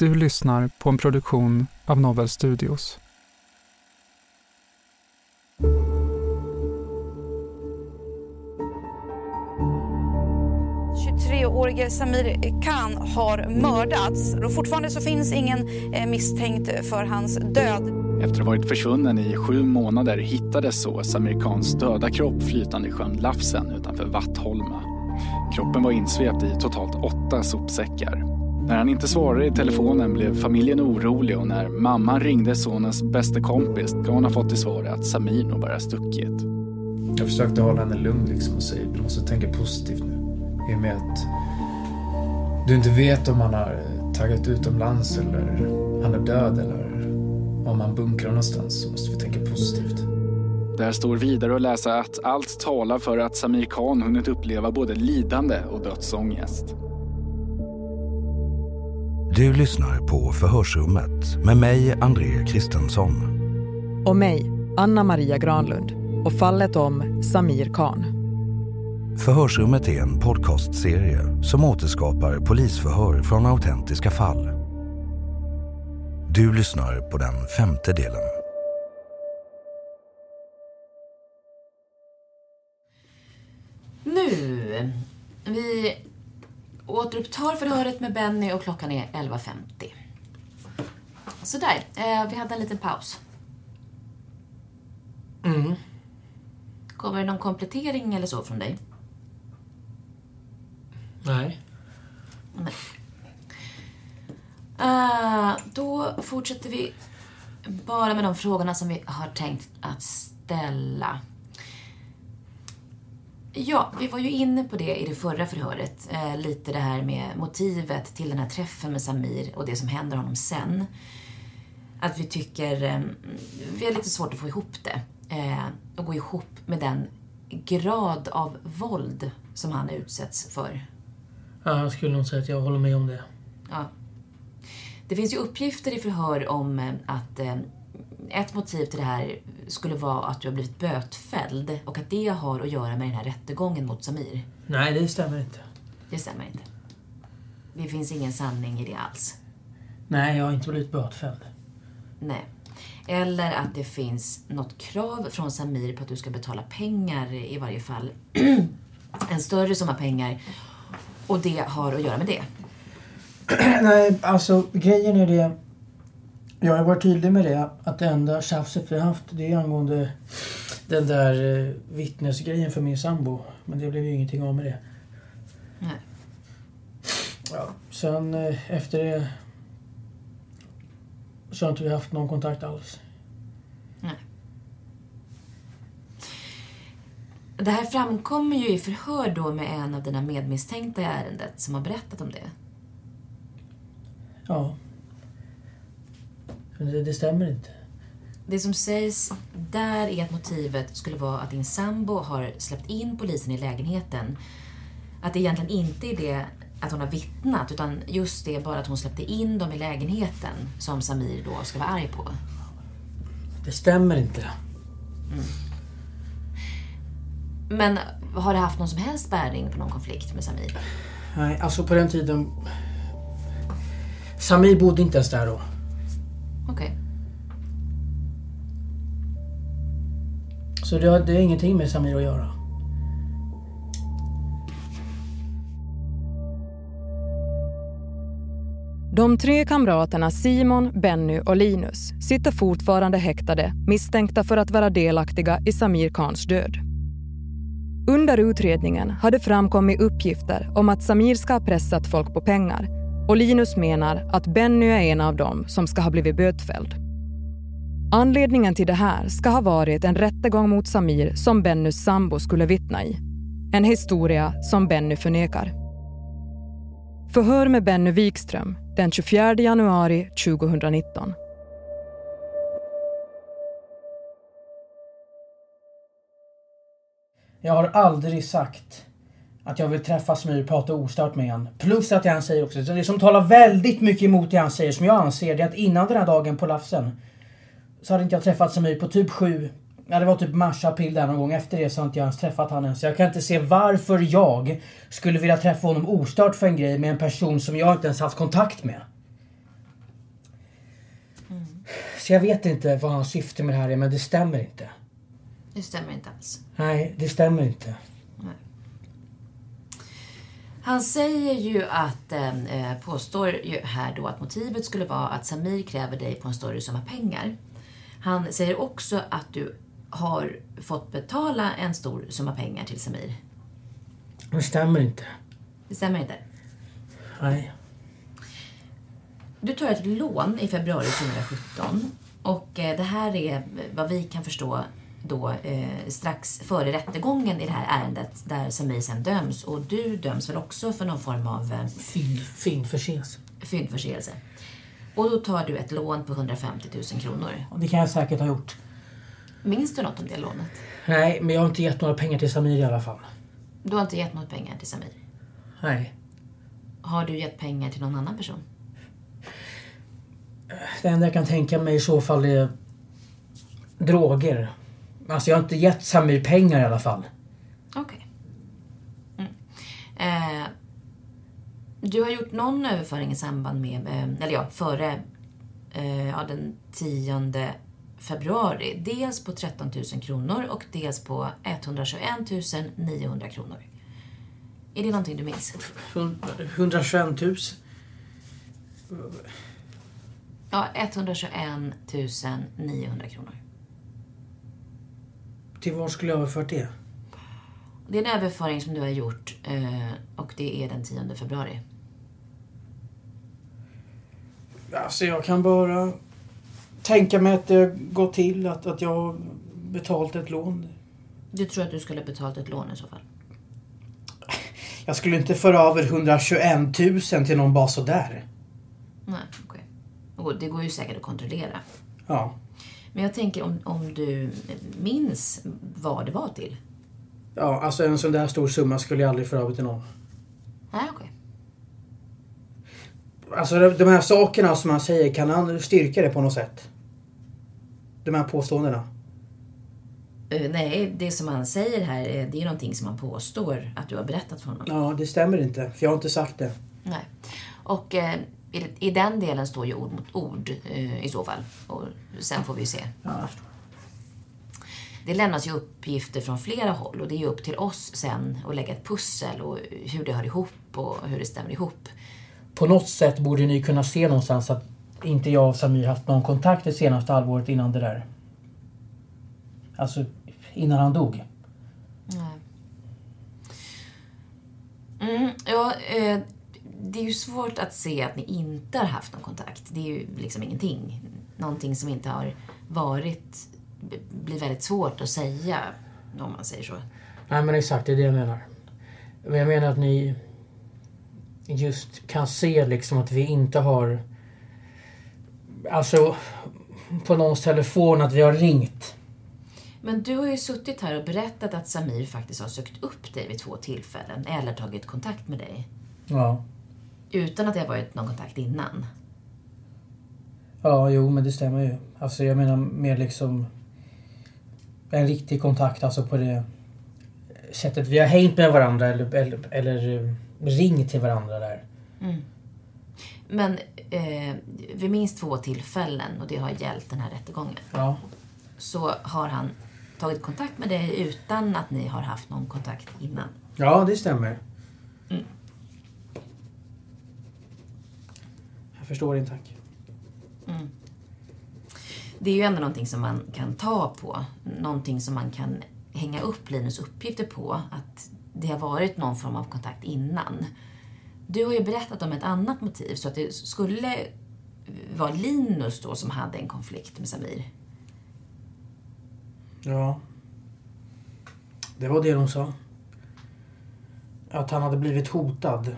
Du lyssnar på en produktion av Novel Studios. 23-årige Samir Khan har mördats. Och fortfarande så finns ingen eh, misstänkt för hans död. Efter att ha varit försvunnen i sju månader hittades så Samir Khans döda kropp flytande i sjön Lafsen utanför Vattholma. Kroppen var insvept i totalt åtta sopsäckar. När han inte svarade i telefonen blev familjen orolig och när mamman ringde sonens bästa kompis gav hon fått till svar att Samir nog bara stuckit. Jag försökte hålla henne lugn liksom och säga du måste tänka positivt nu. I och med att du inte vet om han har tagit utomlands eller han är död eller om han bunkrar någonstans så måste vi tänka positivt. Där står vidare att läsa att allt talar för att Samir Khan hunnit uppleva både lidande och dödsångest. Du lyssnar på Förhörsrummet med mig, André Kristensson. Och mig, Anna Maria Granlund. Och fallet om Samir Khan. Förhörsrummet är en podcastserie som återskapar polisförhör från autentiska fall. Du lyssnar på den femte delen. Nu. Vi återupptar förhöret med Benny och klockan är 11.50. Sådär, eh, vi hade en liten paus. Mm. Kommer det någon komplettering eller så från dig? Nej. Nej. Uh, då fortsätter vi bara med de frågorna som vi har tänkt att ställa. Ja, vi var ju inne på det i det förra förhöret. Eh, lite det här med motivet till den här träffen med Samir och det som händer honom sen. Att vi tycker... Eh, vi har lite svårt att få ihop det. Eh, och gå ihop med den grad av våld som han utsätts för. Ja, jag skulle nog säga att jag håller med om det. Ja. Det finns ju uppgifter i förhör om eh, att eh, ett motiv till det här skulle vara att du har blivit bötfälld och att det har att göra med den här rättegången mot Samir. Nej, det stämmer inte. Det stämmer inte. Det finns ingen sanning i det alls. Nej, jag har inte blivit bötfälld. Nej. Eller att det finns något krav från Samir på att du ska betala pengar i varje fall. en större summa pengar. Och det har att göra med det. Nej, alltså grejen är det. Jag har varit tydlig med det. Att det enda tjafset vi har haft det är angående den där eh, vittnesgrejen för min sambo. Men det blev ju ingenting av med det. Nej. Ja, sen eh, efter det så har inte vi haft någon kontakt alls. Nej. Det här framkommer ju i förhör då med en av dina medmisstänkta i ärendet som har berättat om det. Ja. Det, det stämmer inte. Det som sägs där är att motivet skulle vara att din sambo har släppt in polisen i lägenheten Att det egentligen inte är det att hon har vittnat utan just det bara att hon släppte in dem i lägenheten som Samir då ska vara arg på. Det stämmer inte. Mm. Men har det haft någon som helst bäring på någon konflikt med Samir? Nej, alltså på den tiden... Samir bodde inte ens där då. Okej. Okay. Så det har, det har ingenting med Samir att göra. De tre kamraterna Simon, Benny och Linus sitter fortfarande häktade misstänkta för att vara delaktiga i Samir Khans död. Under utredningen har det framkommit uppgifter om att Samir ska ha pressat folk på pengar och Linus menar att Benny är en av dem som ska ha blivit bötfälld. Anledningen till det här ska ha varit en rättegång mot Samir som Bennys sambo skulle vittna i. En historia som Benny förnekar. Förhör med Benny Wikström den 24 januari 2019. Jag har aldrig sagt att jag vill träffa Smyr prata ostört med honom. Plus att han säger också, det som talar väldigt mycket emot det han säger, som jag anser, det är att innan den här dagen på Lafsen så hade inte jag träffat Samir på typ sju... Ja, det var typ mars, april där någon gång. Efter det så har inte jag ens träffat honom ens. Så jag kan inte se varför jag skulle vilja träffa honom ostört för en grej med en person som jag inte ens haft kontakt med. Mm. Så jag vet inte vad hans syfte med det här är, men det stämmer inte. Det stämmer inte alls. Nej, det stämmer inte. Han säger ju att, eh, påstår ju här då att motivet skulle vara att Samir kräver dig på en större summa pengar. Han säger också att du har fått betala en stor summa pengar till Samir. Det stämmer inte. Det stämmer inte? Nej. Du tar ett lån i februari 2017 och eh, det här är vad vi kan förstå då eh, strax före rättegången i det här ärendet där Samir sen döms och du döms väl också för någon form av eh, fyndförseelse. Fyndförseelse. Och då tar du ett lån på 150 000 kronor. Och det kan jag säkert ha gjort. Minns du något om det lånet? Nej, men jag har inte gett några pengar till Samir i alla fall. Du har inte gett några pengar till Samir? Nej. Har du gett pengar till någon annan person? Det enda jag kan tänka mig i så fall är droger. Alltså jag har inte gett Samir pengar i alla fall. Okej. Okay. Mm. Eh, du har gjort någon överföring i samband med, eh, eller ja, före eh, ja, den 10 februari. Dels på 13 000 kronor och dels på 121 900 kronor. Är det någonting du minns? 121 000? Ja, 121 900 kronor. Till var skulle jag ha överfört det? Det är en överföring som du har gjort eh, och det är den 10 februari. Alltså jag kan bara tänka mig att det går till att, att jag har betalt ett lån. Du tror att du skulle betalt ett lån i så fall? Jag skulle inte föra över 121 000 till någon bara sådär. Nej, okej. Okay. det går ju säkert att kontrollera. Ja. Men jag tänker om, om du minns vad det var till? Ja, alltså en sån där stor summa skulle jag aldrig föra över till någon. Nej, okej. Okay. Alltså de här sakerna som han säger, kan han styrka det på något sätt? De här påståendena? Uh, nej, det som han säger här, det är någonting som han påstår att du har berättat för honom. Ja, det stämmer inte. För jag har inte sagt det. Nej. Och eh, i, i, den delen står ju ord mot ord eh, i så fall. Och sen får vi se. Ja. Det lämnas ju uppgifter från flera håll och det är ju upp till oss sen att lägga ett pussel och hur det hör ihop och hur det stämmer ihop på något sätt borde ni kunna se någonstans att inte jag och Samir haft någon kontakt det senaste halvåret innan det där. Alltså innan han dog. Nej. Mm, ja, eh, det är ju svårt att se att ni inte har haft någon kontakt. Det är ju liksom ingenting. Någonting som inte har varit blir väldigt svårt att säga om man säger så. Nej men exakt, det är det jag menar. Men jag menar att ni just kan se liksom att vi inte har... Alltså på någons telefon att vi har ringt. Men du har ju suttit här och berättat att Samir faktiskt har sökt upp dig vid två tillfällen eller tagit kontakt med dig. Ja. Utan att det har varit någon kontakt innan. Ja, jo men det stämmer ju. Alltså jag menar mer liksom en riktig kontakt alltså på det sättet vi har hängt med varandra eller, eller, eller eh, ringt till varandra där. Mm. Men eh, vid minst två tillfällen, och det har gällt den här rättegången, Ja. så har han tagit kontakt med dig utan att ni har haft någon kontakt innan. Ja, det stämmer. Mm. Förstår din tanke. Mm. Det är ju ändå någonting som man kan ta på. Någonting som man kan hänga upp Linus uppgifter på. Att det har varit någon form av kontakt innan. Du har ju berättat om ett annat motiv, så att det skulle vara Linus då som hade en konflikt med Samir. Ja. Det var det de sa. Att han hade blivit hotad.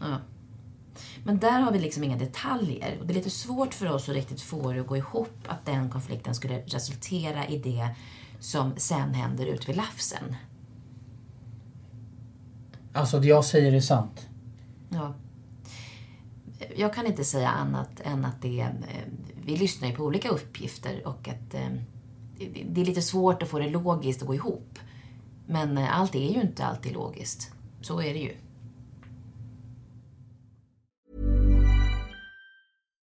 Ja. Men där har vi liksom inga detaljer. Och det är lite svårt för oss att riktigt få det att gå ihop att den konflikten skulle resultera i det som sen händer ute vid Lafsen. Alltså det jag säger är sant. Ja. Jag kan inte säga annat än att det, eh, vi lyssnar ju på olika uppgifter och att eh, det- är lite svårt att få det logiskt att gå ihop. Men eh, allt är ju inte alltid logiskt. Så är det ju.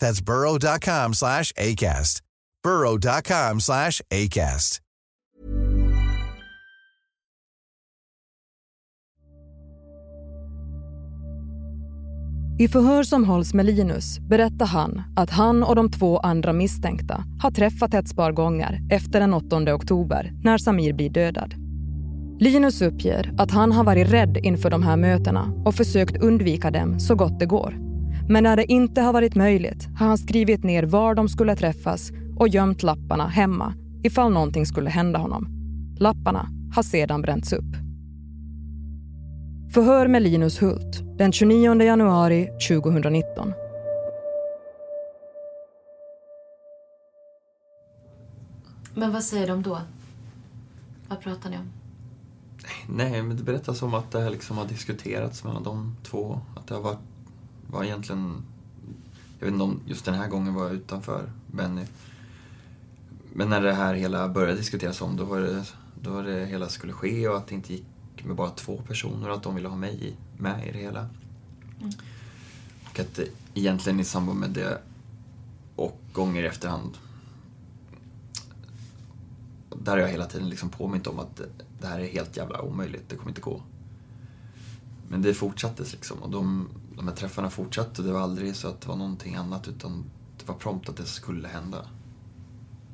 That's burrow.com slash ACAST. burrow.com slash ACAST. I förhör som hålls med Linus berättar han att han och de två andra misstänkta har träffat ett par gånger efter den 8 oktober när Samir blir dödad. Linus uppger att han har varit rädd inför de här mötena och försökt undvika dem så gott det går. Men när det inte har varit möjligt har han skrivit ner var de skulle träffas och gömt lapparna hemma ifall någonting skulle hända honom. Lapparna har sedan bränts upp. Förhör med Linus Hult den 29 januari 2019. Men vad säger de då? Vad pratar ni om? Nej, men det berättas om att det här liksom har diskuterats mellan de två. Att det har varit, var egentligen... Jag vet inte om just den här gången var utanför Benny. Men när det här hela började diskuteras om, då var det, då var det hela skulle ske och att det inte gick med bara två personer och att de ville ha mig med i det hela. Mm. Och att egentligen i samband med det och gånger i efterhand där har jag hela tiden liksom påmint om att det här är helt jävla omöjligt, det kommer inte gå. Men det fortsattes liksom och de, de här träffarna fortsatte. Det var aldrig så att det var någonting annat utan det var prompt att det skulle hända.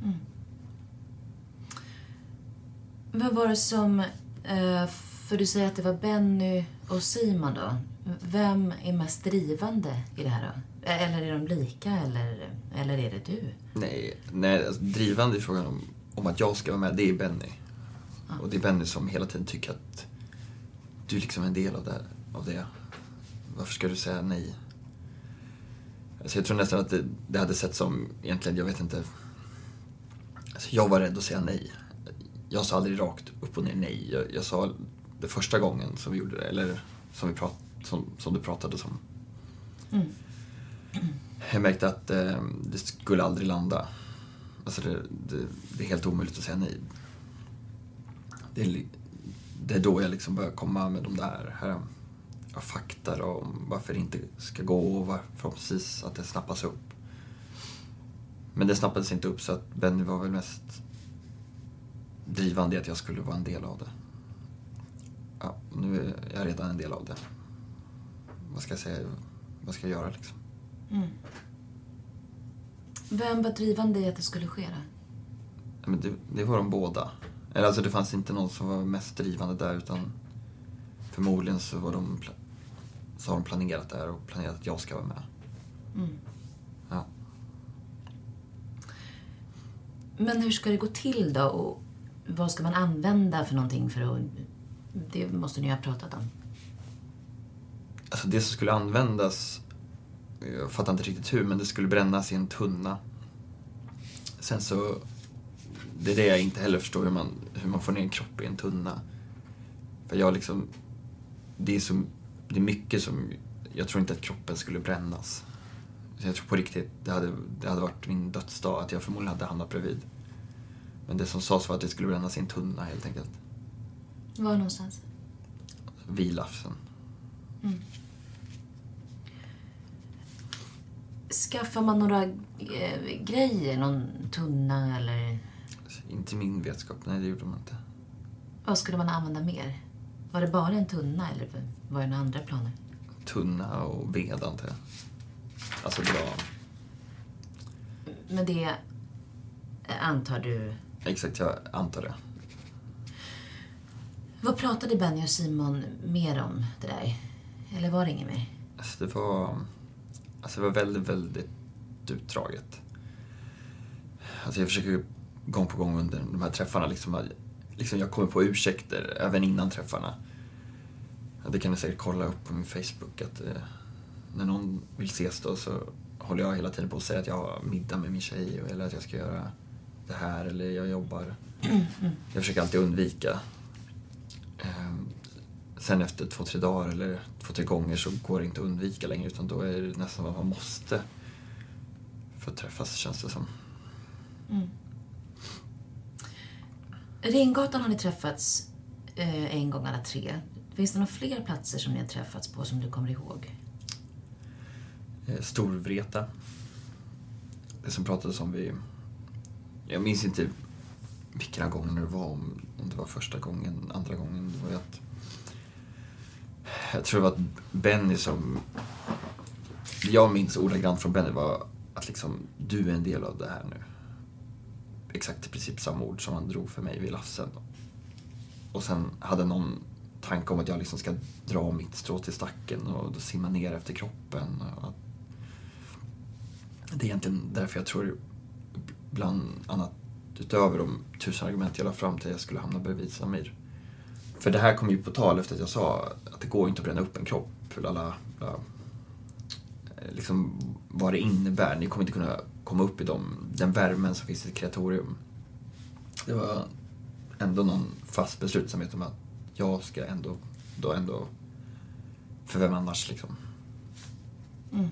Mm. Vad var det som... eh, För du säger att det var Benny och Simon då. Vem är mest drivande i det här då? Eller är de lika eller, eller är det du? Nej, nej alltså, drivande i frågan om, om att jag ska vara med, det är Benny. Och det är Benny som hela tiden tycker att du är liksom en del av det. Av det. Varför ska du säga nej? Alltså jag tror nästan att det, det hade sett som, egentligen, jag vet inte. Alltså jag var rädd att säga nej. Jag sa aldrig rakt upp och ner nej. Jag, jag sa det första gången som vi gjorde det, eller som, vi prat, som, som du pratade om. Mm. Jag märkte att eh, det skulle aldrig landa. Alltså det, det, det är helt omöjligt att säga nej. Det är, det är då jag liksom börjar komma med de där här, ja, fakta om varför det inte ska gå och varför förhoppningsvis att det snappas upp. Men det snappades inte upp så att Benny var väl mest drivande i att jag skulle vara en del av det. Ja, nu är jag redan en del av det. Vad ska jag säga? Vad ska jag göra liksom? Mm. Vem var drivande i att det skulle ske då? Ja, Men det, det var de båda. Eller alltså det fanns inte någon som var mest drivande där utan förmodligen så, var de, så har de planerat det här och planerat att jag ska vara med. Mm. Ja. Men hur ska det gå till då? Och vad ska man använda för någonting för att... Det måste ni ju ha pratat om. Alltså det som skulle användas, jag fattar inte riktigt hur, men det skulle brännas i en tunna. Sen så, det är det jag inte heller förstår hur man, hur man får ner en kropp i en tunna. För jag liksom, det är, så, det är mycket som, jag tror inte att kroppen skulle brännas. Jag tror på riktigt, det hade, det hade varit min dödsdag att jag förmodligen hade hamnat bredvid. Men det som sades var att det skulle brännas i en tunna helt enkelt. Var någonstans? Vid Lafsen. Mm. Skaffar man några eh, grejer? Någon tunna eller... Inte min vetskap, nej det gjorde man inte. Vad skulle man använda mer? Var det bara en tunna eller var det några andra planer? Tunna och ved antar jag. Alltså det var, Men det antar du... exakt jag antar det. Vad pratade Benny och Simon mer om det där? Eller var det inget mer? Alltså det var, alltså det var väldigt, väldigt utdraget. Alltså jag försöker gång på gång under de här träffarna liksom, liksom jag kommer på ursäkter även innan träffarna. Ja, Det kan ni säkert kolla upp på min Facebook att eh, när någon vill ses då så håller jag hela tiden på att säga att jag har middag med min tjej eller att jag ska göra det här eller jag jobbar. Jag försöker alltid undvika. Eh, Sen efter två, tre dagar eller två, tre gånger så går det inte att undvika längre utan då är det nästan vad man måste för att träffas känns det som. Mm. Ringgatan har ni träffats eh, en gång alla tre. Finns det några fler platser som ni har träffats på som du kommer ihåg? Eh, Storvreta. Det som pratades om vid... Jag minns inte vilka gånger det var, om, om det var första gången, andra gången. Det var ju att... Jag tror det var att Benny som det jag minns ordagrant från Benny var att liksom, du är en del av det här nu. Exakt i princip samma ord som han drog för mig vid Lassen. Och sen hade någon tanke om att jag liksom ska dra mitt strå till stacken och simma ner efter kroppen. Det är egentligen därför jag tror, bland annat utöver de tusen argument jag la fram till att jag skulle hamna bredvid Samir. För det här kom ju på tal efter att jag sa att det går inte att bränna upp en kropp. Lala, lala. Eh, liksom vad det innebär. Ni kommer inte kunna komma upp i dem, den värmen som finns i ett kreatorium. Det var ändå någon fast beslutsamhet om att jag ska ändå, då ändå, för vem annars liksom. Mm.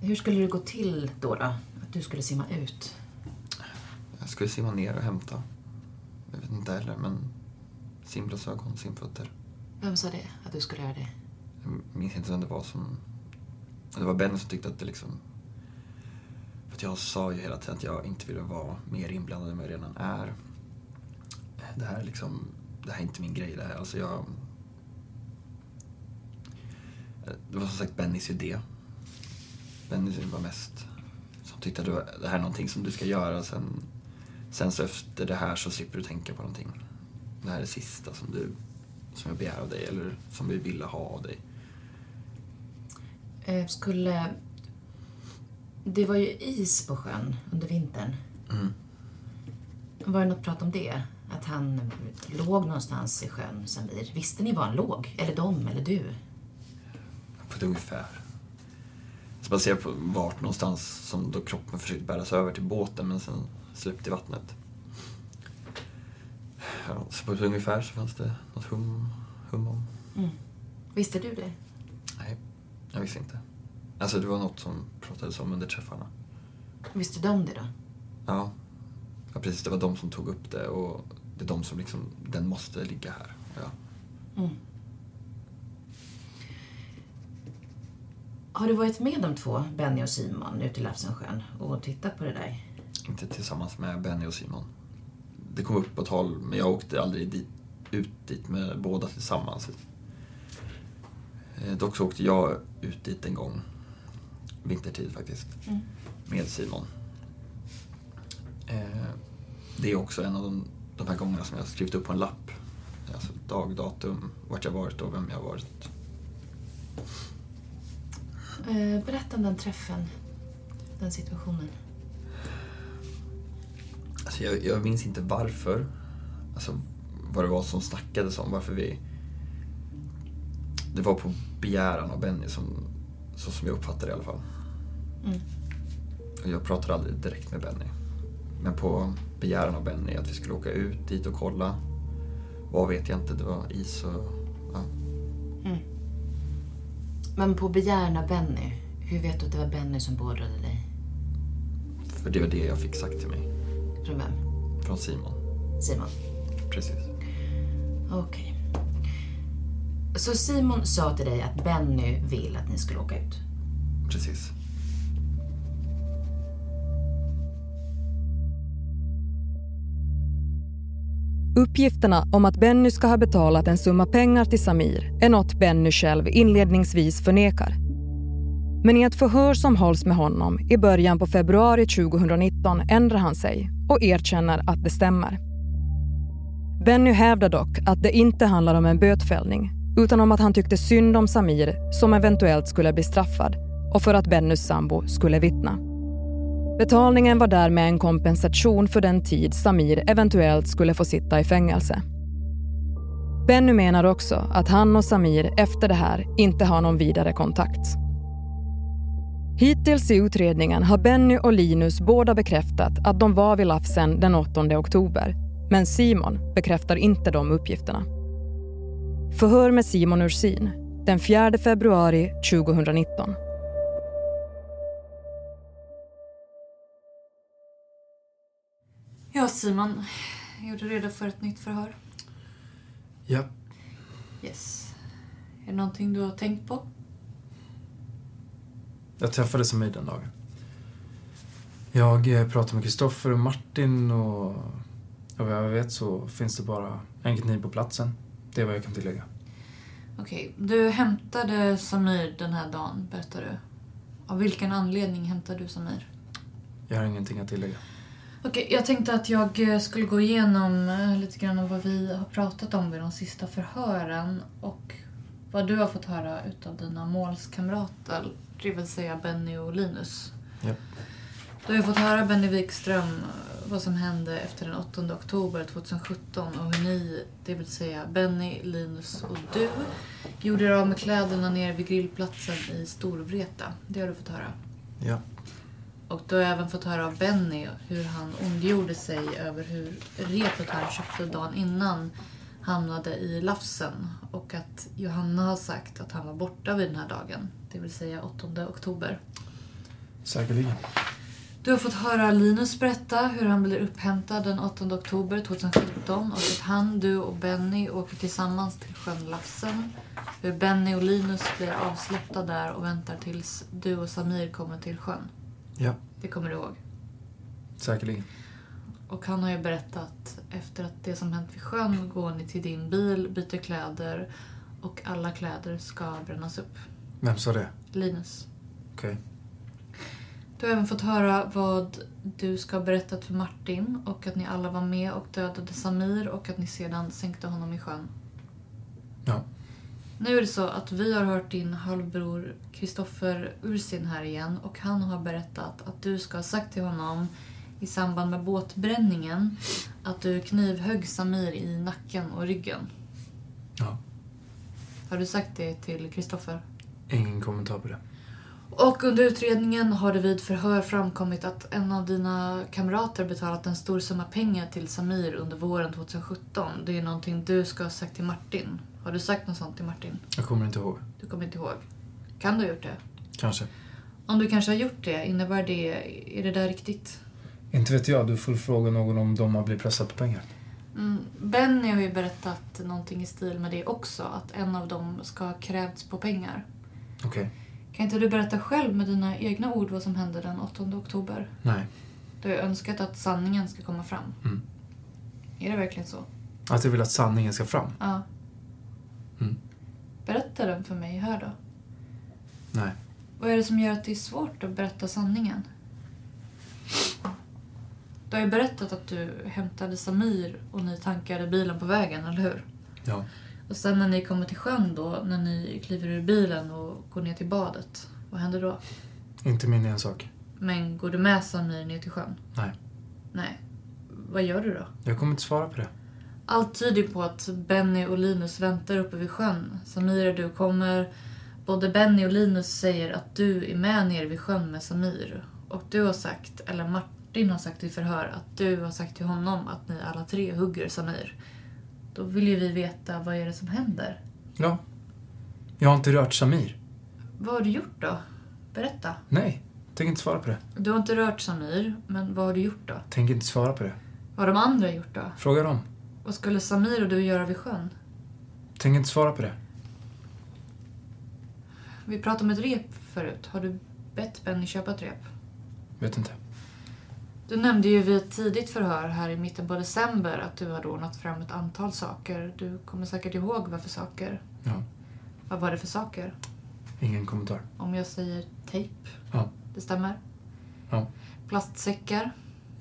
Hur skulle det gå till då, då? Att du skulle simma ut? Jag skulle simma ner och hämta. Jag vet inte heller, men simglasögon, simfötter. Vem sa det? Att du skulle göra det? Jag minns inte vem det var som... Det var Benny som tyckte att det liksom... För att jag sa ju hela tiden att jag inte ville vara mer inblandad än vad jag redan är. Det här är liksom... Det här är inte min grej det här. Alltså jag... Det var som sagt Bennys idé. Benny var mest... Som tyckte att det här är någonting som du ska göra sen... Sen så efter det här så slipper du tänka på någonting. Det här är det sista som du... Som jag begär av dig eller som vi ville ha av dig. Eh, skulle... Det var ju is på sjön under vintern. Mm. Var det något prat om det? Att han låg någonstans i sjön, Samir. Visste ni var han låg? Eller de, eller du? På ett ungefär. Så ser på vart någonstans som då kroppen försökte bäras över till båten men sen släppt i vattnet. Ja, så på ett ungefär så fanns det något hum, hum om. Mm. Visste du det? Nej, jag visste inte. Alltså det var något som pratades om under träffarna. Visste de det då? Ja. ja, precis. Det var de som tog upp det och det är de som liksom, den måste ligga här. Ja. Mm. Har du varit med de två, Benny och Simon, ute i Lapsensjön och tittat på det där? Inte tillsammans med Benny och Simon. Det kom upp på tal, men jag åkte aldrig dit, ut dit med båda tillsammans. Eh, dock så åkte jag ut dit en gång, vintertid faktiskt, Mm. med Simon. Eh, Det är också en av de, de här gångerna som jag har skrivit upp på en lapp. Alltså dag, datum, vart jag varit och vem jag varit. Eh, berätta om den träffen, den situationen. Alltså jag, jag minns inte varför. Alltså vad det var som snackades om, varför vi... Det var på begäran av Benny, som, så som jag uppfattade det i alla fall. Mm. Och jag pratade aldrig direkt med Benny. Men på begäran av Benny att vi skulle åka ut dit och kolla. Vad vet jag inte, det var is och... Ja. Mm. Men på begäran av Benny, hur vet du att det var Benny som beordrade dig? För det var det jag fick sagt till mig. Från vem? Från Simon. Simon? Precis. Okej. Så Simon sa till dig att Benny vill att ni skulle åka ut? Precis. Uppgifterna om att Benny ska ha betalat en summa pengar till Samir är något Benny själv inledningsvis förnekar. Men i ett förhör som hålls med honom i början på februari 2019 ändrar han sig och erkänner att det stämmer. Benny hävdar dock att det inte handlar om en bötfällning utan om att han tyckte synd om Samir som eventuellt skulle bli straffad och för att Bennys sambo skulle vittna. Betalningen var därmed en kompensation för den tid Samir eventuellt skulle få sitta i fängelse. Benny menar också att han och Samir efter det här inte har någon vidare kontakt. Hittills i utredningen har Benny och Linus båda bekräftat att de var vid Lafsen den 8 oktober. Men Simon bekräftar inte de uppgifterna. Förhör med Simon Ursin den 4 februari 2019. Ja, Simon. Är du redo för ett nytt förhör? Ja. Yes. Är det någonting du har tänkt på? Jag träffade Samir den dagen. Jag eh, pratade med Kristoffer och Martin och och vad jag vet så finns det bara en kniv på platsen. Det är vad jag kan tillägga. Okej, du hämtade Samir den här dagen, berättar du. Av vilken anledning hämtade du Samir? Jag har ingenting att tillägga. Okej, jag tänkte att jag eh, skulle gå igenom eh, lite grann om vad vi har pratat om vid de sista förhören och vad du har fått höra utav dina målskamrater, det vill säga Benny och Linus. Ja. Du har fått höra Benny Wikström eh, vad som hände efter den 8 oktober 2017 och hur ni, det vill säga Benny, Linus och du, gjorde er av med kläderna nere vid grillplatsen i Storvreta. Det har du fått höra. Ja. Och du har även fått höra av Benny hur han ondgjorde sig över hur repet han köpte dagen innan hamnade i Lafsen och att Johanna har sagt att han var borta vid den här dagen, det vill säga 8 oktober. Säkerligen. Du har fått höra Linus berätta hur han blir upphämtad den 8 oktober 2017 och att han, du och Benny åker tillsammans till sjön Lafsen. Hur Benny och Linus blir avsläppta där och väntar tills du och Samir kommer till sjön. Ja, Det kommer du ihåg? säkerligen. Och han har ju berättat efter att det som hänt vid sjön går ni till din bil, byter kläder och alla kläder ska brännas upp. Vem sa det? Linus. Okej. Du har även fått höra vad du ska ha berättat för Martin och att ni alla var med och dödade Samir och att ni sedan sänkte honom i sjön. Ja. Nu är det så att vi har hört din halvbror Kristoffer Ursin här igen och han har berättat att du ska ha sagt till honom i samband med båtbränningen att du knivhögg Samir i nacken och ryggen. Ja. Har du sagt det till Kristoffer? Ingen kommentar på det. Och under utredningen har det vid förhör framkommit att en av dina kamrater betalat en stor summa pengar till Samir under våren 2017. Det är någonting du ska ha sagt till Martin. Har du sagt något sånt till Martin? Jag kommer inte ihåg. Du kommer inte ihåg? Kan du ha gjort det? Kanske. Om du kanske har gjort det, innebär det... Är det där riktigt? Inte vet jag. Du får fråga någon om de har blivit pressade på pengar. Mm. Benny har ju berättat någonting i stil med det också. Att en av dem ska ha krävts på pengar. Okej. Kan inte du berätta själv med dina egna ord vad som hände den 8 oktober? Nej. Du har ju önskat att sanningen ska komma fram. Mm. Är det verkligen så? Att jag vill att sanningen ska fram? Ja. Berätta den för mig här då. Nej. Vad är det som gör att det är svårt att berätta sanningen? Du har ju berättat att du hämtade Samir och ni tankade bilen på vägen, eller hur? Ja. Och sen när ni kommer till sjön då, när ni kliver ur bilen och går ner till badet, vad händer då? Inte min ensak. Men går du med Samir ner till sjön? Nej. Nej. Vad gör du då? Jag kommer inte svara på det. Allt tyder på att Benny och Linus väntar uppe vid sjön. Samir du kommer. Både Benny och Linus säger att du är med nere vid sjön med Samir. Och du har sagt, eller Martin har sagt i förhör, att du har sagt till honom att ni alla tre hugger Samir. Då vill ju vi veta vad är det som händer. Ja. Jag har inte rört Samir. Vad har du gjort då? Berätta. Nej. Tänker inte svara på det. Du har inte rört Samir, men vad har du gjort då? Tänker inte svara på det. Vad har de andra gjort då? Fråga dem. Vad skulle Samir och du göra vid sjön? Tänker inte svara på det. Vi pratade om ett rep förut. Har du bett Benny köpa ett rep? Vet inte. Du nämnde ju vid ett tidigt förhör här i mitten på december att du hade ordnat fram ett antal saker. Du kommer säkert ihåg vad för saker. Ja. Vad var det för saker? Ingen kommentar. Om jag säger tejp? Ja. Det stämmer? Ja. Plastsäckar?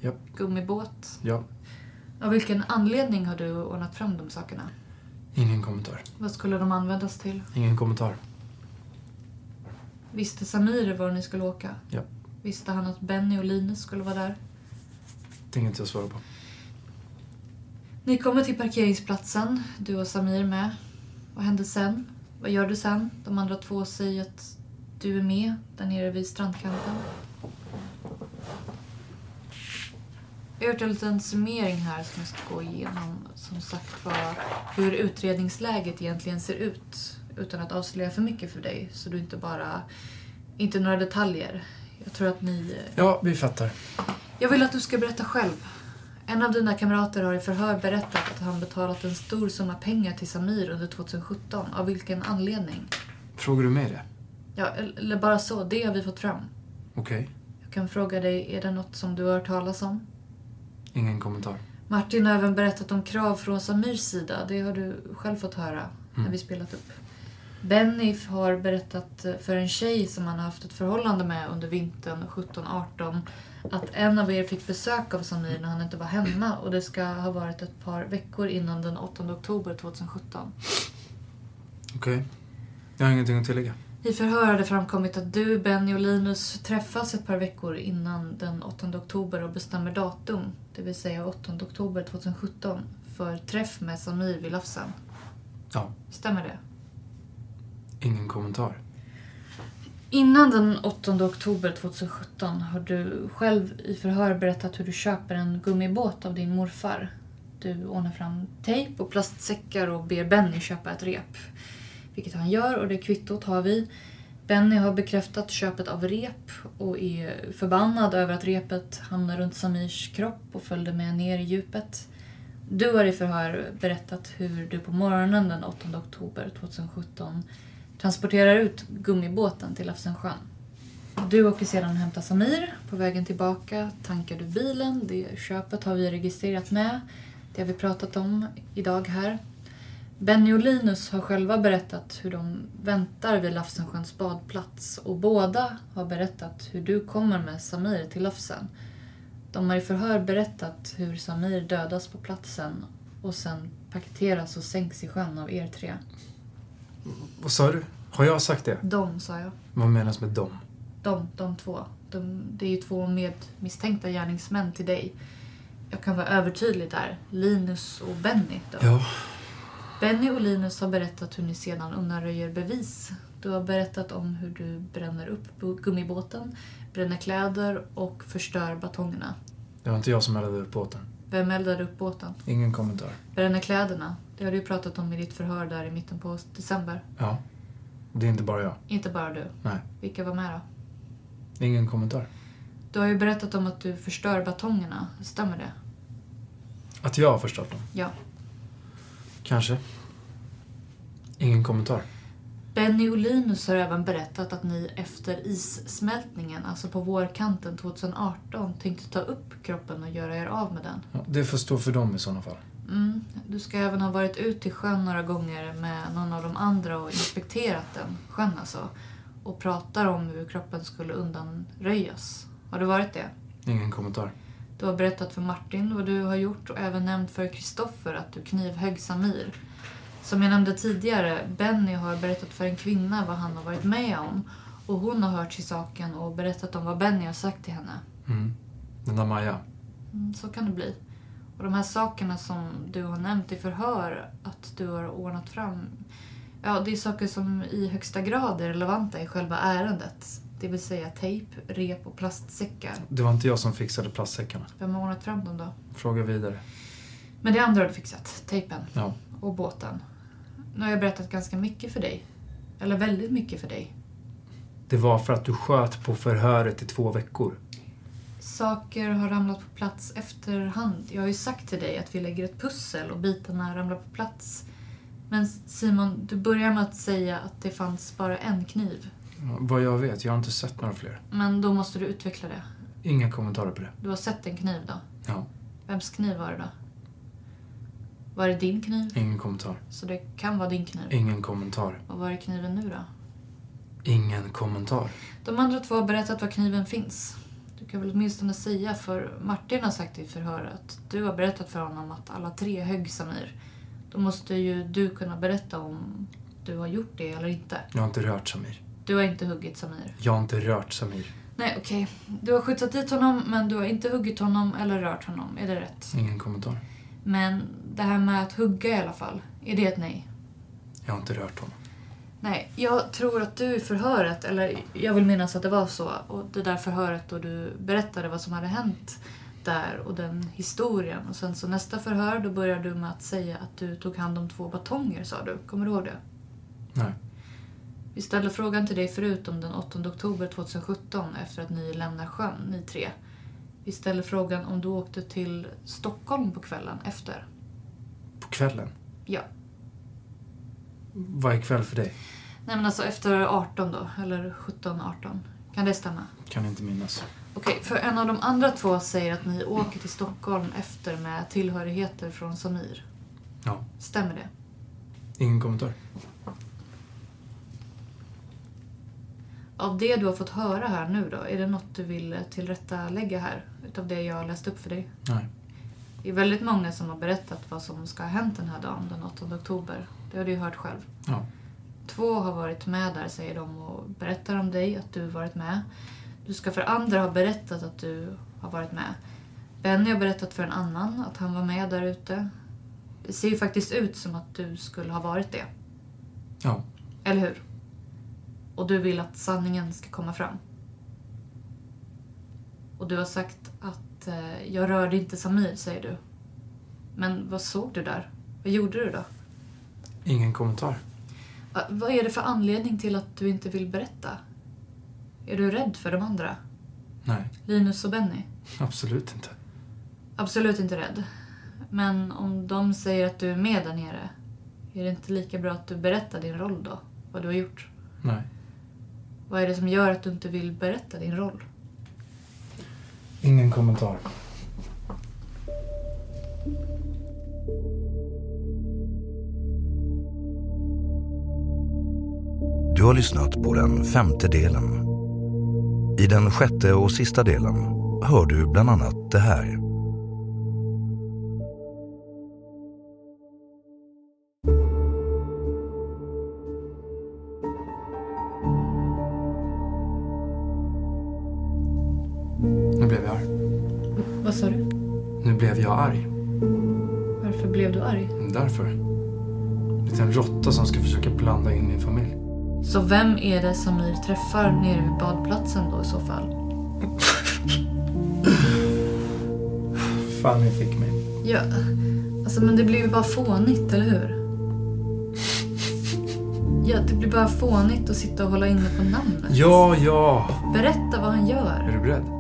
Japp. Gummibåt? Ja. Av vilken anledning har du ordnat fram de sakerna? Ingen kommentar. Vad skulle de användas till? Ingen kommentar. Visste Samir var ni skulle åka? Ja. Visste han att Benny och Linus skulle vara där? Tänker inte jag svara på. Ni kommer till parkeringsplatsen, du och Samir med. Vad händer sen? Vad gör du sen? De andra två säger att du är med där nere vid strandkanten. Jag har gjort en liten summering här som jag ska gå igenom. Som sagt var hur utredningsläget egentligen ser ut. Utan att avslöja för mycket för dig. Så du inte bara... Inte några detaljer. Jag tror att ni... Ja, vi fattar. Jag vill att du ska berätta själv. En av dina kamrater har i förhör berättat att han betalat en stor summa pengar till Samir under 2017. Av vilken anledning? Frågar du mig det? Ja, eller bara så. Det har vi fått fram. Okej. Jag kan fråga dig, är det något som du har hört talas om? Ingen kommentar. Martin har även berättat om krav från Samirs sida. Det har du själv fått höra när Mm. vi spelat upp. Benny har berättat för en tjej som han har haft ett förhållande med under vintern 17-18 att en av er fick besök av Samir när han inte var hemma och det ska ha varit ett par veckor innan den 8 oktober 2017. Okej. Jag har ingenting att tillägga. I förhör har det framkommit att du, Benny och Linus träffas ett par veckor innan den 8 oktober och bestämmer datum, det vill säga 8 oktober 2017, för träff med Samir vid Lafsen. Ja. Stämmer det? Ingen kommentar. Innan den 8 oktober 2017 har du själv i förhör berättat hur du köper en gummibåt av din morfar. Du ordnar fram tejp och plastsäckar och ber Benny köpa ett rep. Vilket han gör och det kvittot har vi. Benny har bekräftat köpet av rep och är förbannad över att repet hamnade runt Samirs kropp och följde med ner i djupet. Du har i förhör berättat hur du på morgonen den 8 oktober 2017 transporterar ut gummibåten till Afsensjön. Du åker sedan och hämtar Samir. På vägen tillbaka tankar du bilen. Det köpet har vi registrerat med. Det har vi pratat om idag här. Benny och Linus har själva berättat hur de väntar vid Lafsensjöns badplats och båda har berättat hur du kommer med Samir till Lafsen. De har i förhör berättat hur Samir dödas på platsen och sen paketeras och sänks i sjön av er tre. Vad sa du? Har jag sagt det? De, sa jag. Vad menas med dem? De, de två. De, det är ju två medmisstänkta gärningsmän till dig. Jag kan vara övertydlig där. Linus och Benny då. Ja. Benny och Linus har berättat hur ni sedan undanröjer bevis. Du har berättat om hur du bränner upp gummibåten, bränner kläder och förstör batongerna. Det var inte jag som eldade upp båten. Vem eldade upp båten? Ingen kommentar. Bränner kläderna. Det har du ju pratat om i ditt förhör där i mitten på december. Ja. Det är inte bara jag. Inte bara du. Nej. Vilka var med då? Ingen kommentar. Du har ju berättat om att du förstör batongerna. Stämmer det? Att jag har förstört dem? Ja. Kanske. Ingen kommentar. Benny och Linus har även berättat att ni efter issmältningen, alltså på vårkanten 2018, tänkte ta upp kroppen och göra er av med den. Ja, det får stå för dem i sådana fall. Mm. Du ska även ha varit ute i sjön några gånger med någon av de andra och inspekterat den, sjön alltså. Och pratar om hur kroppen skulle undanröjas. Har du varit det? Ingen kommentar. Du har berättat för Martin vad du har gjort och även nämnt för Kristoffer att du knivhögg Samir. Som jag nämnde tidigare, Benny har berättat för en kvinna vad han har varit med om. Och hon har hört till saken och berättat om vad Benny har sagt till henne. Mm. Den där Maja. Mm, så kan det bli. Och de här sakerna som du har nämnt i förhör att du har ordnat fram. Ja, det är saker som i högsta grad är relevanta i själva ärendet. Det vill säga tejp, rep och plastsäckar. Det var inte jag som fixade plastsäckarna. Vem har ordnat fram dem då? Fråga vidare. Men det andra har du fixat. Tejpen. Ja. Och båten. Nu har jag berättat ganska mycket för dig. Eller väldigt mycket för dig. Det var för att du sköt på förhöret i två veckor. Saker har ramlat på plats efterhand. Jag har ju sagt till dig att vi lägger ett pussel och bitarna ramlar på plats. Men Simon, du börjar med att säga att det fanns bara en kniv. Vad jag vet, jag har inte sett några fler. Men då måste du utveckla det. Inga kommentarer på det. Du har sett en kniv då? Ja. Vems kniv var det då? Var det din kniv? Ingen kommentar. Så det kan vara din kniv? Ingen kommentar. Och var är kniven nu då? Ingen kommentar. De andra två har berättat var kniven finns. Du kan väl åtminstone säga, för Martin har sagt i förhör att du har berättat för honom att alla tre högg Samir. Då måste ju du kunna berätta om du har gjort det eller inte. Jag har inte rört Samir. Du har inte huggit Samir. Jag har inte rört Samir. Nej, okej. Du har skjutsat dit honom, men du har inte huggit honom eller rört honom. Är det rätt? Ingen kommentar. Men det här med att hugga i alla fall, är det ett nej? Jag har inte rört honom. Nej, jag tror att du i förhöret, eller jag vill minnas att det var så, och det där förhöret då du berättade vad som hade hänt där och den historien. Och sen så nästa förhör, då började du med att säga att du tog hand om två batonger, sa du. Kommer du ihåg det? Nej. Vi ställde frågan till dig förut om den 8 oktober 2017 efter att ni lämnar sjön, ni tre. Vi ställde frågan om du åkte till Stockholm på kvällen efter. På kvällen? Ja. Vad är kväll för dig? Nej men alltså efter 18 då, eller 17-18. Kan det stämma? Kan inte minnas. Okej, för en av de andra två säger att ni åker till Stockholm efter med tillhörigheter från Samir. Ja. Stämmer det? Ingen kommentar. Av det du har fått höra här nu då, är det något du vill tillrättalägga här? Utav det jag har läst upp för dig? Nej. Det är väldigt många som har berättat vad som ska ha hänt den här dagen, den 8 oktober. Det har du ju hört själv. Ja. Två har varit med där, säger de, och berättar om dig, att du varit med. Du ska för andra ha berättat att du har varit med. Benny har berättat för en annan att han var med där ute. Det ser ju faktiskt ut som att du skulle ha varit det. Ja. Eller hur? Och du vill att sanningen ska komma fram. Och du har sagt att eh, jag rörde inte Samir, säger du. Men vad såg du där? Vad gjorde du då? Ingen kommentar. Va- Vad är det för anledning till att du inte vill berätta? Är du rädd för de andra? Nej, Linus och Benny? absolut inte. Absolut inte rädd. Men om de säger att du är med där nere, är det inte lika bra att du berättar din roll då? Vad du har gjort? Nej. Vad är det som gör att du inte vill berätta din roll? Ingen kommentar. Du har lyssnat på den femte delen. I den sjätte och sista delen hör du bland annat det här. Nu blev jag arg. Vad sa du? Nu blev jag arg. Varför blev du arg? Därför. En liten råtta som ska försöka blanda in min familj. Så vem är det Samir träffar nere vid badplatsen då i så fall? Fan, ni fick mig. Ja, alltså men det blir ju bara fånigt, eller hur? Ja, det blir bara fånigt att sitta och hålla inne på namnet. Ja, ja. Berätta vad han gör. Är du beredd?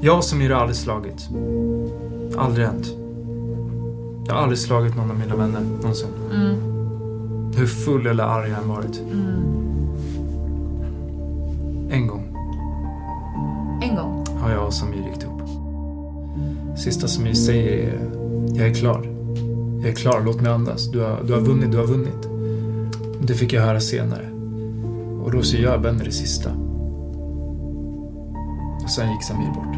Jag som har aldrig slagit. Aldrig hänt. Jag har aldrig slagit någon av mina vänner, någonsin. Mm, Hur full eller arg jag än varit. mm. En gång En gång. har jag och Samir gick ihop. Sista Samir säger är Jag är klar. Jag är klar, låt mig andas. Du har, du har vunnit, du har vunnit. Det fick jag höra senare. Och då så gör Benny det sista. Och sen gick Samir bort.